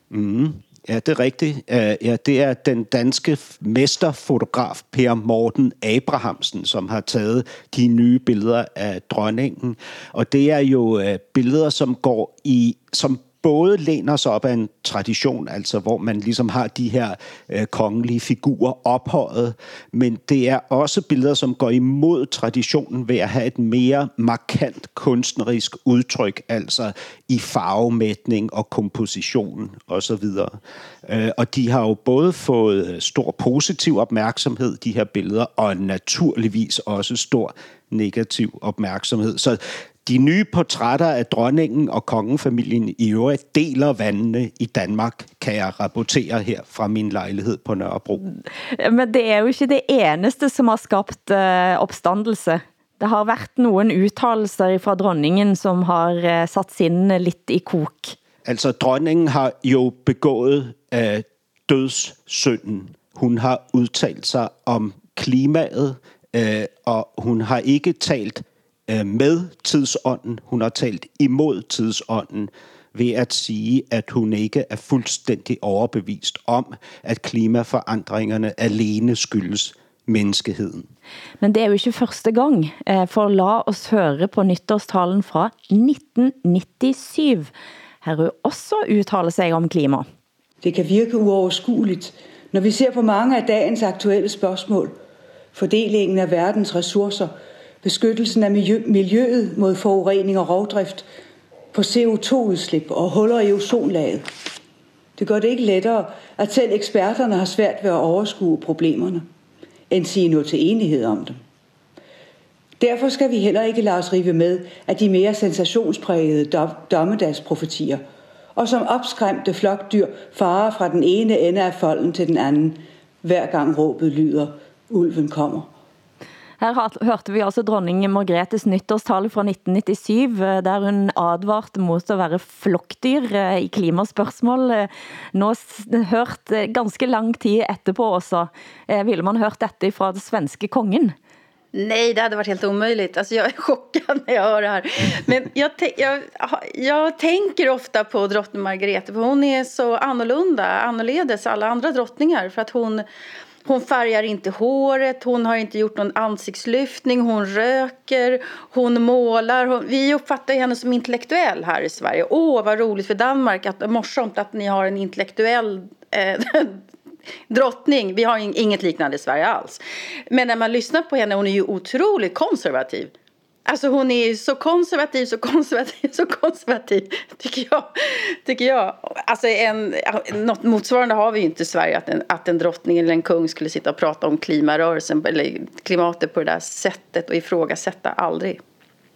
Mm. Ja, det er rigtigt. Eh, ja, det er den danske mesterfotograf Per Morten Abrahamsen, som har taget de nye billeder af dronningen. Og det er jo eh, billeder, som går i, som både læner sig op af en tradition, altså hvor man ligesom har de her øh, kongelige figurer ophøjet, men det er også billeder, som går imod traditionen ved at have et mere markant kunstnerisk udtryk, altså i farvemætning og komposition osv. Øh, og de har jo både fået øh, stor positiv opmærksomhed, de her billeder, og naturligvis også stor negativ opmærksomhed. Så de nye portrætter af dronningen og kongefamilien i øvrigt deler vandene i Danmark, kan jeg rapportere her fra min lejlighed på Nørrebro. Men det er jo ikke det eneste, som har skabt eh, opstandelse. Det har været nogle udtalelser fra dronningen, som har eh, sat sindene lidt i kok. Altså, dronningen har jo begået øh, dødssynden. Hun har udtalt sig om klimaet, øh, og hun har ikke talt øh, med tidsånden, hun har talt imod tidsånden ved at sige, at hun ikke er fuldstændig overbevist om, at klimaforandringerne alene skyldes menneskeheden. Men det er jo ikke første gang, eh, for la os høre på nytårstalen fra 1997. Her er jo også udtale sig om klima. Det kan virke uoverskueligt, når vi ser på mange af dagens aktuelle spørgsmål. Fordelingen af verdens ressourcer, beskyttelsen af miljøet mod forurening og rovdrift, på CO2-udslip og huller i ozonlaget. Det gør det ikke lettere, at selv eksperterne har svært ved at overskue problemerne, end sige noget til enighed om dem. Derfor skal vi heller ikke lade os rive med af de mere sensationsprægede dommedagsprofetier, og som opskræmte flokdyr farer fra den ene ende af folden til den anden, hver gang råbet lyder, ulven kommer. Her hørte vi altså dronning Margrethes nytårstale fra 1997, eh, der hun advarte mot at være flokdyr eh, i klimaspørgsmål. Eh, nå hørt ganske lang tid etterpå også, ville man hørt dette fra det svenske kongen. Nej, det hade varit helt omöjligt. Alltså jag är chockad när jag hör det här. Men jag, jag, jag tänker ofta på drottning Margrethe för hon är så annorlunda, annorledes alla andra drottningar. För att hon, hon färgar inte håret, hon har inte gjort någon ansiktslyftning, hon röker, hon målar. Hon, vi uppfattar henne som intellektuell här i Sverige. Åh, vad roligt för Danmark, att, morsomt att ni har en intellektuell eh, drottning. Vi har inget liknande i Sverige alls. Men när man lyssnar på henne, hon är ju otroligt konservativ. Alltså hon är så konservativ, så konservativ, så konservativ tycker jag. Tycker jag. Alltså en, något motsvarande har vi ju inte i Sverige att en, att en drottning eller en kung skulle sitta och prata om klimarörelsen eller klimatet på det där sättet och ifrågasätta aldrig.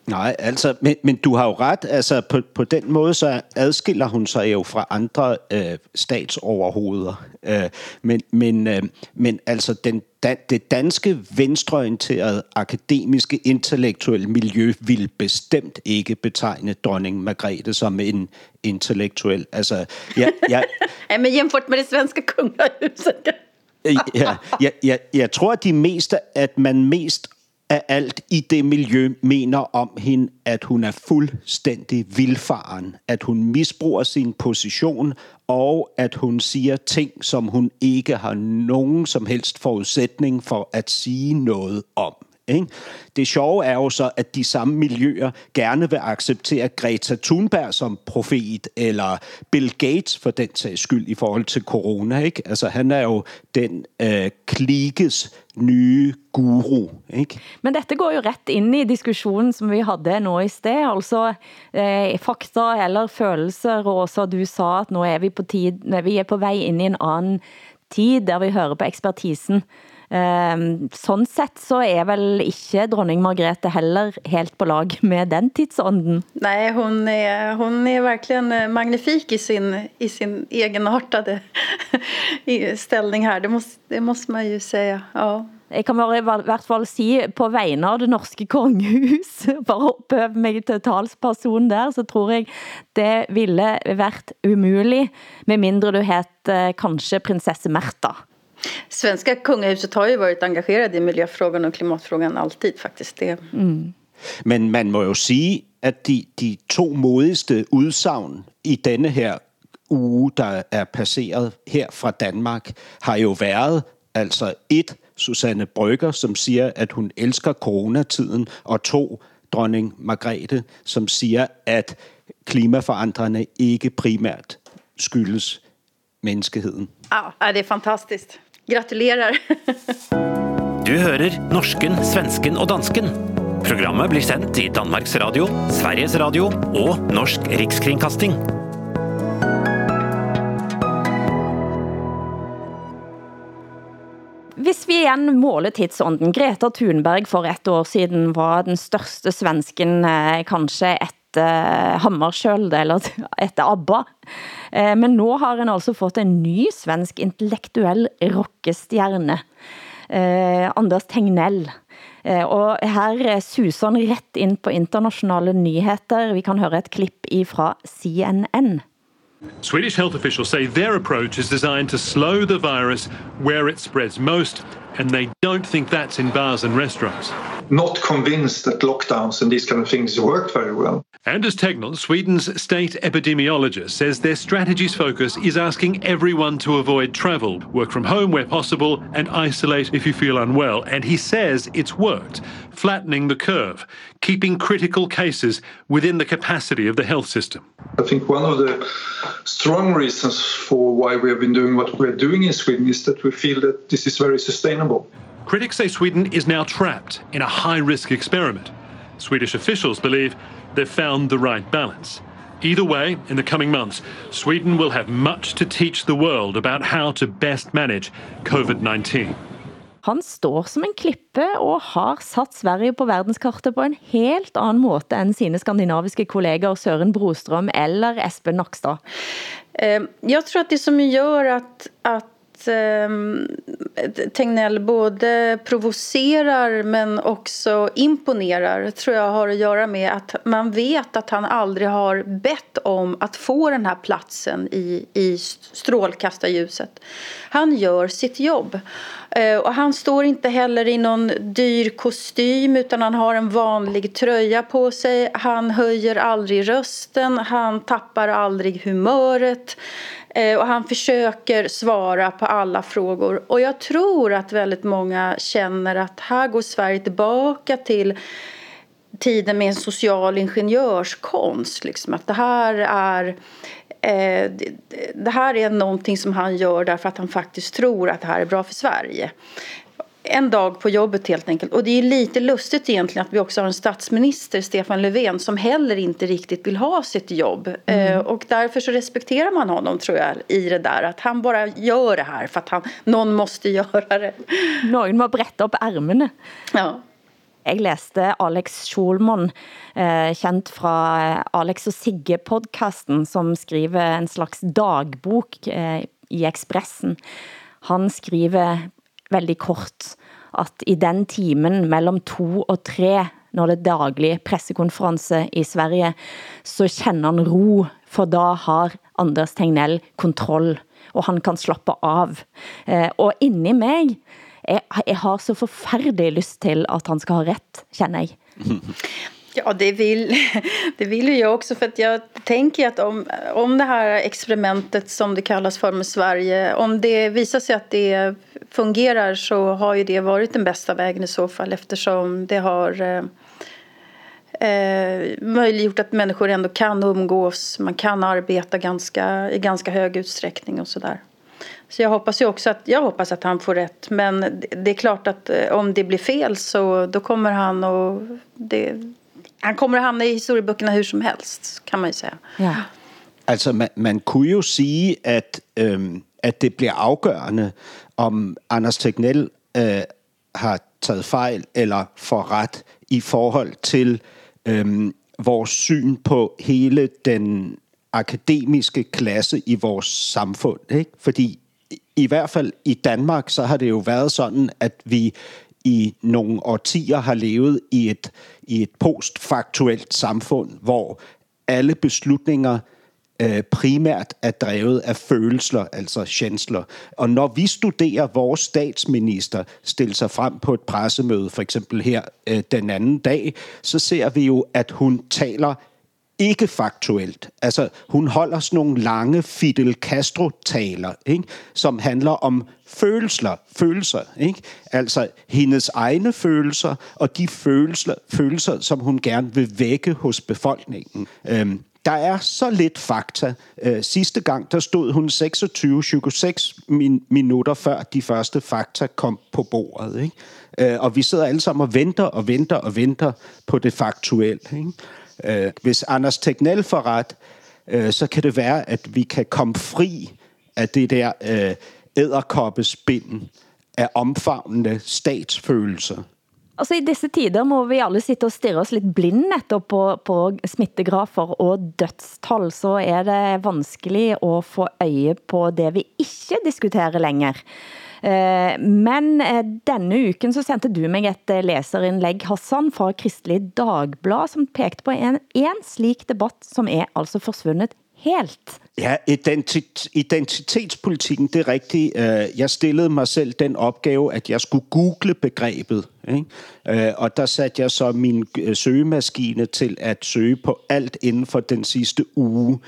Nej, altså, men, men du har jo ret. Altså, på, på den måde så adskiller hun sig jo fra andre øh, statsoverhoveder. Øh, men, men, øh, men altså, den, dan, det danske venstreorienterede akademiske intellektuelle miljø vil bestemt ikke betegne dronning Margrethe som en intellektuel. Altså, ja, ja, ja, men jämfört med det svenske kungahuset. ja, ja, ja, jeg tror, at de meste, at man mest af alt i det miljø mener om hende, at hun er fuldstændig vildfaren, at hun misbruger sin position, og at hun siger ting, som hun ikke har nogen som helst forudsætning for at sige noget om. Ikke? Det sjove er jo så, at de samme miljøer gerne vil acceptere Greta Thunberg som profet, eller Bill Gates for den sags skyld i forhold til corona. Ikke? Altså, han er jo den øh, klikes nye guru. Ikke? Men dette går jo ret ind i diskussionen, som vi havde nå i sted. Altså, eh, fakta eller følelser, og så du sa, at nu er vi på, tid, vi er på vej ind i en anden tid, der vi hører på ekspertisen. Um, sådan sett så er vel ikke dronning Margrethe heller helt på lag med den tidsånden. Nej, hon är, hon är verkligen eh, magnifik i sin, i sin egenartade ställning här. Det måste, det måste man ju säga. Ja. Jeg kan bare i hvert fall si på vegne av det norske kongehus, for å opphøve mig til talsperson der, så tror jeg det ville vært umulig, med mindre du het eh, kanskje prinsesse Märtha. Svenska kungahuset har ju varit engagerad i miljöfrågan och klimatfrågan alltid faktiskt. Det. Mm. Men man må jo sige, at de, de to modigste udsagn i denne her uge, der er passeret her fra Danmark, har jo været altså et, Susanne Brygger, som siger, at hun elsker coronatiden, og to, dronning Margrethe, som siger, at klimaforandrene ikke primært skyldes menneskeheden. Ja, det er fantastisk. Gratulerer! du hører norsken, svensken og dansken. Programmet blir sendt i Danmarks Radio, Sveriges Radio og Norsk Rikskringkasting. Hvis vi igen måler tidsånden, Greta Thunberg for ett år siden var den største svensken, eh, kanskje etter eh, Hammarskjöld eller etter ABBA. Eh, men nu har han altså fått en ny svensk intellektuell rockestjerne. Eh, Anders Tegnell. Eh, og her suser han ret ind på internationale nyheter. Vi kan høre et klip fra CNN. Swedish health officials say their approach is designed to slow the virus where it spreads most, and they don't think that's in bars and restaurants. Not convinced that lockdowns and these kind of things worked very well. Anders Tegnell, Sweden's state epidemiologist, says their strategy's focus is asking everyone to avoid travel, work from home where possible, and isolate if you feel unwell. And he says it's worked, flattening the curve, keeping critical cases within the capacity of the health system. I think one of the strong reasons for why we have been doing what we're doing in Sweden is that we feel that this is very sustainable. Critics say Sweden is now trapped in a high risk experiment. Swedish officials believe they've found the right balance. Either way, in the coming months, Sweden will have much to teach the world about how to best manage COVID 19. Han står som en klippe og har satt Sverige på verdenskartet på en helt anden måte end sine skandinaviske kolleger Søren Brostrøm eller Espen Nakstad. Ehm, jag tror att det som gör att, att Ehm, Tegnell både provocerar men också imponerar tror jag har att göra med att man vet att han aldrig har bett om att få den här platsen i, i strålkastarljuset. Han gör sitt jobb. Eh, och han står inte heller i någon dyr kostym utan han har en vanlig tröja på sig. Han höjer aldrig rösten, han tappar aldrig humöret. Eh, och han försöker svara på alla frågor. Och jag tror att väldigt många känner att här går Sverige tillbaka till tiden med en social ingenjörskonst. Liksom. Att det här är eh, det här är någonting som han gör därför att han faktiskt tror att det här är bra för Sverige en dag på jobbet helt enkelt. Och det är lite lustigt egentligen att vi också har en statsminister, Stefan Löfven, som heller inte riktigt vill ha sitt jobb. Mm. Eh, och därför så respekterar man honom tror jag i det där. Att han bara gör det här för att han, någon måste göra det. Någon må brette upp ärmarna. Ja. Jeg læste Alex Schulman, eh, kendt fra Alex og Sigge-podcasten, som skriver en slags dagbok eh, i Expressen. Han skriver veldig kort at i den timen mellem to og tre, når det er daglig pressekonference i Sverige, så kender han ro, for da har Anders Tegnell kontroll, og han kan slappe av. Eh, og inni mig, jeg, jeg har så forfærdelig lyst til at han skal ha rätt, känner jeg. Ja, det vill, det vill ju jag också. För att jag tänker att om, om det här experimentet som det kallas för med Sverige, om det visar sig att det fungerar så har ju det varit den bästa vägen i så fall eftersom det har eh, eh möjliggjort att människor ändå kan umgås, man kan arbeta ganska, i ganska hög utsträckning och sådär. Så jag hoppas ju också att, jag hoppas att han får rätt. Men det är klart att eh, om det blir fel så då kommer han och det, han kommer att hamna i historieböckerna hur som helst, kan man ju säga. Ja. Altså, man, man kunne jo sige, at, øhm, at det bliver afgørende, om Anders Tegnell øh, har taget fejl eller får ret i forhold til øhm, vores syn på hele den akademiske klasse i vores samfund. Ikke? Fordi i hvert fald i Danmark, så har det jo været sådan, at vi i nogle årtier har levet i et, i et postfaktuelt samfund, hvor alle beslutninger øh, primært er drevet af følelser, altså chancler. Og når vi studerer vores statsminister stille sig frem på et pressemøde, for eksempel her øh, den anden dag, så ser vi jo, at hun taler ikke faktuelt. Altså, hun holder sådan nogle lange Fidel Castro-taler, ikke? som handler om følelser, følelser ikke? altså hendes egne følelser, og de følelser, følelser, som hun gerne vil vække hos befolkningen. Øhm, der er så lidt fakta. Øh, sidste gang, der stod hun 26-26 min, minutter før de første fakta kom på bordet. Ikke? Øh, og vi sidder alle sammen og venter og venter og venter på det faktuelle. Ikke? Øh, hvis Anders Tegnell får ret, øh, så kan det være, at vi kan komme fri af det der øh, æderkoppespind af omfavnende statsfølelser. Altså i disse tider må vi alle sitte og stirre os lidt blind netop på, på smittegrafer og dødstal, så er det vanskelig at få øje på det vi ikke diskuterer længere. Eh, men eh, denne uken så sendte du mig et eh, læserindlæg, Hassan, fra Kristelig Dagblad, som pekte på en, en slik debat, som er altså forsvundet helt. Ja, identit, identitetspolitikken, det er rigtigt. Eh, jeg stillede mig selv den opgave, at jeg skulle google begrebet. Ikke? Og der satte jeg så min søgemaskine til at søge på alt inden for den sidste uge.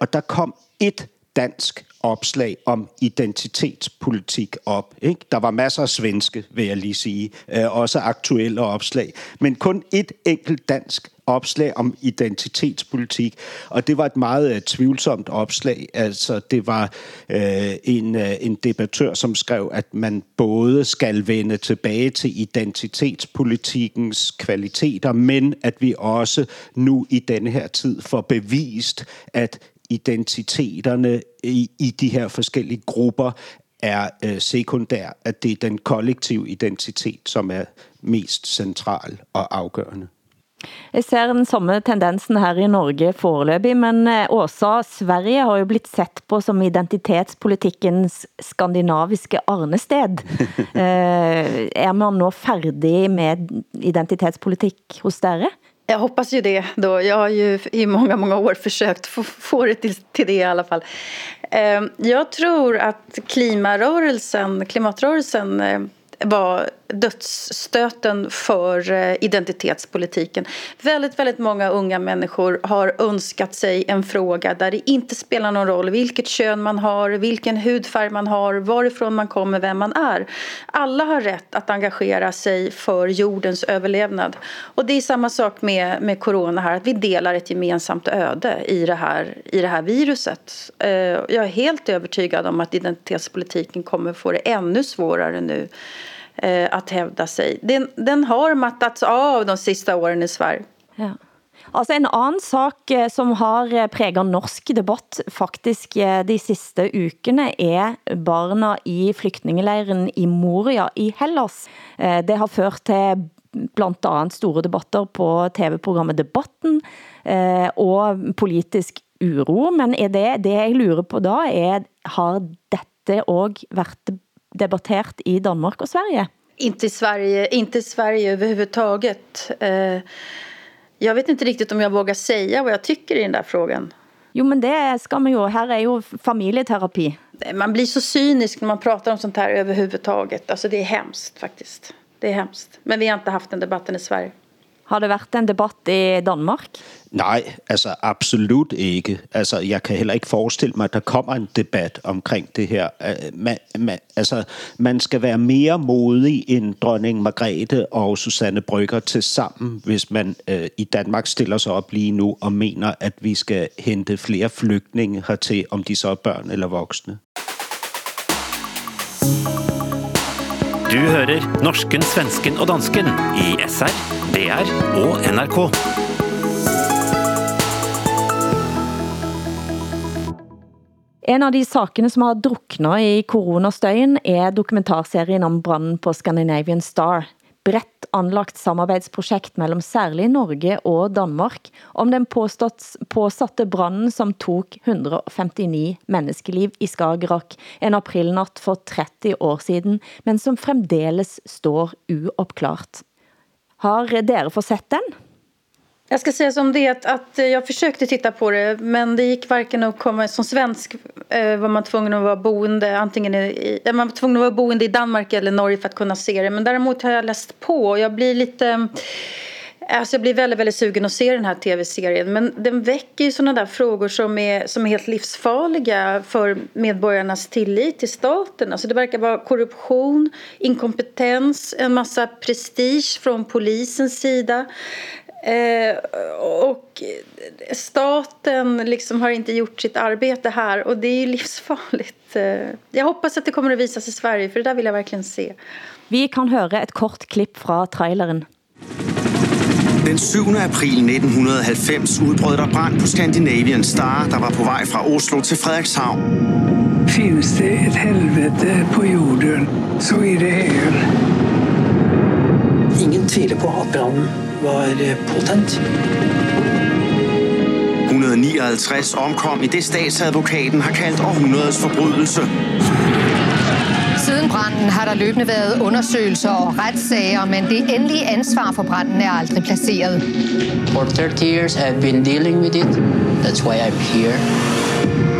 Og der kom et dansk opslag om identitetspolitik op. Ikke? Der var masser af svenske, vil jeg lige sige, øh, også aktuelle opslag, men kun et enkelt dansk opslag om identitetspolitik, og det var et meget uh, tvivlsomt opslag. Altså, det var uh, en, uh, en debattør, som skrev, at man både skal vende tilbage til identitetspolitikens kvaliteter, men at vi også nu i denne her tid får bevist, at identiteterne i, i de her forskellige grupper er øh, sekundær, at det er den kollektive identitet, som er mest central og afgørende. Jeg ser den samme tendensen her i Norge foreløbig, men også øh, Sverige har jo blitt sett på som identitetspolitikkens skandinaviske arnested. Eh, er man nå færdig med identitetspolitik hos dere? Jag hoppas ju det då. Jag har ju i många, många år försökt få, få det till, till det i alla fall. Ehm, jag tror att klimarörelsen, klimatrörelsen eh, var dödsstöten för eh, identitetspolitiken. Väldigt, väldigt många unga människor har önskat sig en fråga där det inte spelar någon roll vilket kön man har, vilken hudfärg man har, varifrån man kommer, vem man är. Alla har rätt att engagera sig för jordens överlevnad. Och det är samma sak med, med corona här, att vi delar ett gemensamt öde i det här, i det här viruset. Eh, jag är helt övertygad om att identitetspolitiken kommer få det ännu svårare nu eh, att hävda sig. Den, den har mattats av de sista åren i Sverige. Ja. Altså en anden sak, eh, som har eh, præget norsk debatt faktisk eh, de sidste ukene, er barna i flygtningeleiren i Moria i Hellas. Det har ført til blandt andet store debatter på TV-programmet Debatten og politisk uro, men er det, det jeg lurer på da, er, har dette også været debattert i Danmark og Sverige? Inte i Sverige, inte i Sverige överhuvudtaget. Eh, jag vet inte riktigt om jag vågar säga vad jag tycker i den där frågan. Jo, men det ska man ju. Här är ju familjeterapi. Man blir så cynisk när man pratar om sånt här överhuvudtaget. Alltså det är hemskt faktiskt. Det är hemskt. Men vi har inte haft den debatten i Sverige. Har det været en debat i Danmark? Nej, altså absolut ikke. Altså, jeg kan heller ikke forestille mig, at der kommer en debat omkring det her. Øh, man, man, altså, man skal være mere modig end dronning Margrethe og Susanne Brygger til sammen, hvis man øh, i Danmark stiller sig op lige nu og mener, at vi skal hente flere flygtninge hertil, om de så er børn eller voksne. Du hører norsken, svensken og dansken i SR, DR og NRK. En av de sakene som har druknet i koronastøyen er dokumentarserien om branden på Scandinavian Star. Bredt anlagt samarbejdsprojekt mellem særlig Norge og Danmark om den påstått, påsatte branden som tog 159 menneskeliv i Skagerrak en aprilnatt for 30 år siden, men som fremdeles står uopklart. Har dere fått sett den? Jag ska säga som det att, att jag försökte titta på det men det gick varken att komma som svensk eh, var man tvungen att vara boende antingen i, man var tvungen att vara boende i Danmark eller Norge för att kunna se det men däremot har jag läst på och jag blir lite Alltså jag blir väldigt, väldigt sugen att se den här tv-serien men den väcker ju sådana där frågor som är, som är helt livsfarliga för medborgarnas tillit till staten. Alltså det verkar vara korruption, inkompetens, en massa prestige från polisens sida. Eh, och staten liksom har inte gjort sitt arbete här och det är ju livsfarligt. Eh, jag hoppas att det kommer att visas i Sverige för det där vill jag verkligen se. Vi kan höra ett kort klipp fra traileren. Den 7. april 1990 udbrød der brand på Scandinavian Star, der var på vej fra Oslo til Frederikshavn. Finns det et helvete på jorden, så er det her. Ingen tviler på at branden var potent. 159 omkom i det statsadvokaten har kaldt århundredets forbrydelse. Siden branden har der løbende været undersøgelser og retssager, men det endelige ansvar for branden er aldrig placeret. For 30 years I've been dealing with it. That's why I'm here.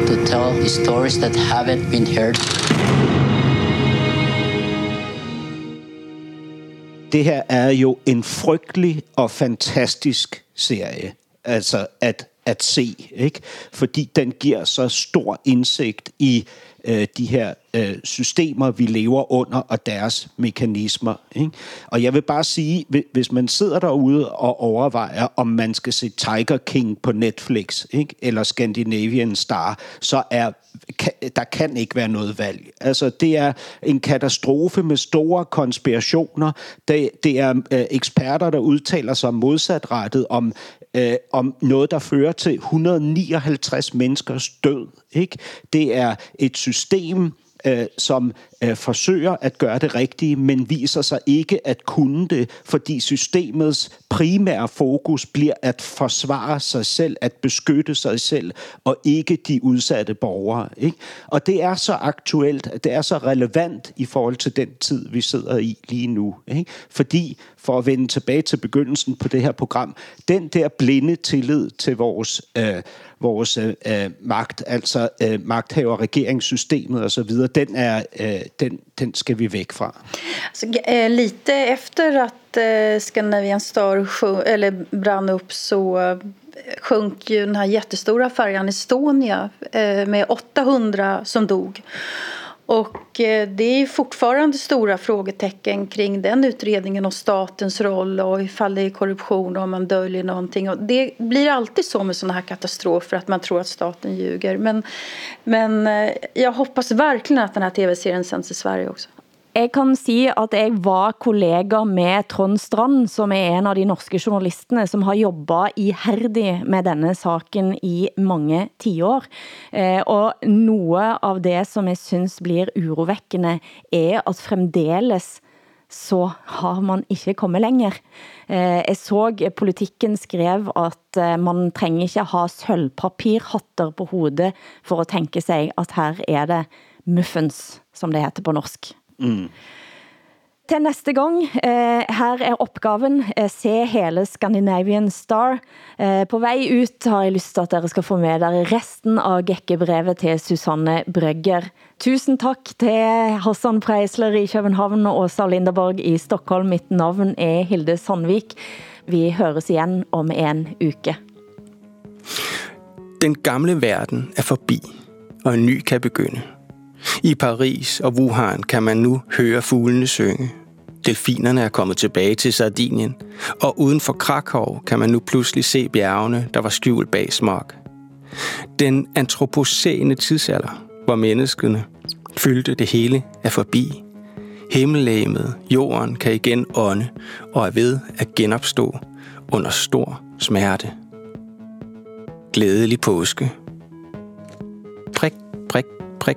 To tell the stories that haven't been heard. Det her er jo en frygtelig og fantastisk serie. Altså at, at se, ikke? Fordi den giver så stor indsigt i øh, de her øh, systemer, vi lever under, og deres mekanismer. Ikke? Og jeg vil bare sige, hvis man sidder derude og overvejer, om man skal se Tiger King på Netflix, ikke? eller Scandinavian Star, så er der kan ikke være noget valg. Altså, det er en katastrofe med store konspirationer. Det, det er øh, eksperter, der udtaler sig modsatrettet om, øh, om noget, der fører til 159 menneskers død. Ikke? Det er et system, øh, som øh, forsøger at gøre det rigtige, men viser sig ikke at kunne det, fordi systemets primære fokus bliver at forsvare sig selv, at beskytte sig selv, og ikke de udsatte borgere. Ikke? Og det er så aktuelt, det er så relevant i forhold til den tid, vi sidder i lige nu. Ikke? Fordi, for at vende tilbage til begyndelsen på det her program, den der blinde tillid til vores øh, vores øh, øh magt, altså øh, magthaver, regeringssystemet osv., den, er, øh, den, den skal vi væk fra. Så, eh, lite efter att eh, Scandinavian Star eller brann upp så eh, sjönk ju den här jättestora färjan Estonia eh, med 800 som dog. Och eh, det är fortfarande stora frågetecken kring den utredningen och statens roll och ifall det är korruption och om man döljer någonting. Och det blir alltid så med sådana här katastrofer att man tror att staten ljuger. Men, men eh, jag hoppas verkligen att den här tv-serien sänds i Sverige också jeg kan si at jeg var kollega med Trond Strand, som er en av de norske journalisterne, som har jobbet ihærdigt med denne saken i mange tiår. Eh, og noget av det, som jeg synes blir urovækkende, er at fremdeles så har man ikke kommet længere. Eh, jeg så politikken skrev, at eh, man trænger ikke ha sølvpapirhatter på hovedet for at tænke sig, at her er det muffens, som det heter på norsk. Mm. Til næste gang, eh, her er opgaven, eh, se hele Scandinavian Star. Eh, på vej ut har jeg lyst til, at dere skal få med dere resten av gækkebrevet til Susanne Brøgger. Tusind tak til Hassan Preisler i København og Åsa Linderborg i Stockholm. Mitt navn er Hilde Sandvik. Vi høres igen om en uke. Den gamle verden er forbi, og en ny kan begynde. I Paris og Wuhan kan man nu høre fuglene synge. Delfinerne er kommet tilbage til Sardinien, og uden for Krakow kan man nu pludselig se bjergene, der var skjult bag smog. Den antropocene tidsalder, hvor menneskene fyldte det hele, er forbi. Himmellæmet, jorden, kan igen ånde og er ved at genopstå under stor smerte. Glædelig påske. Prik, prik, prik,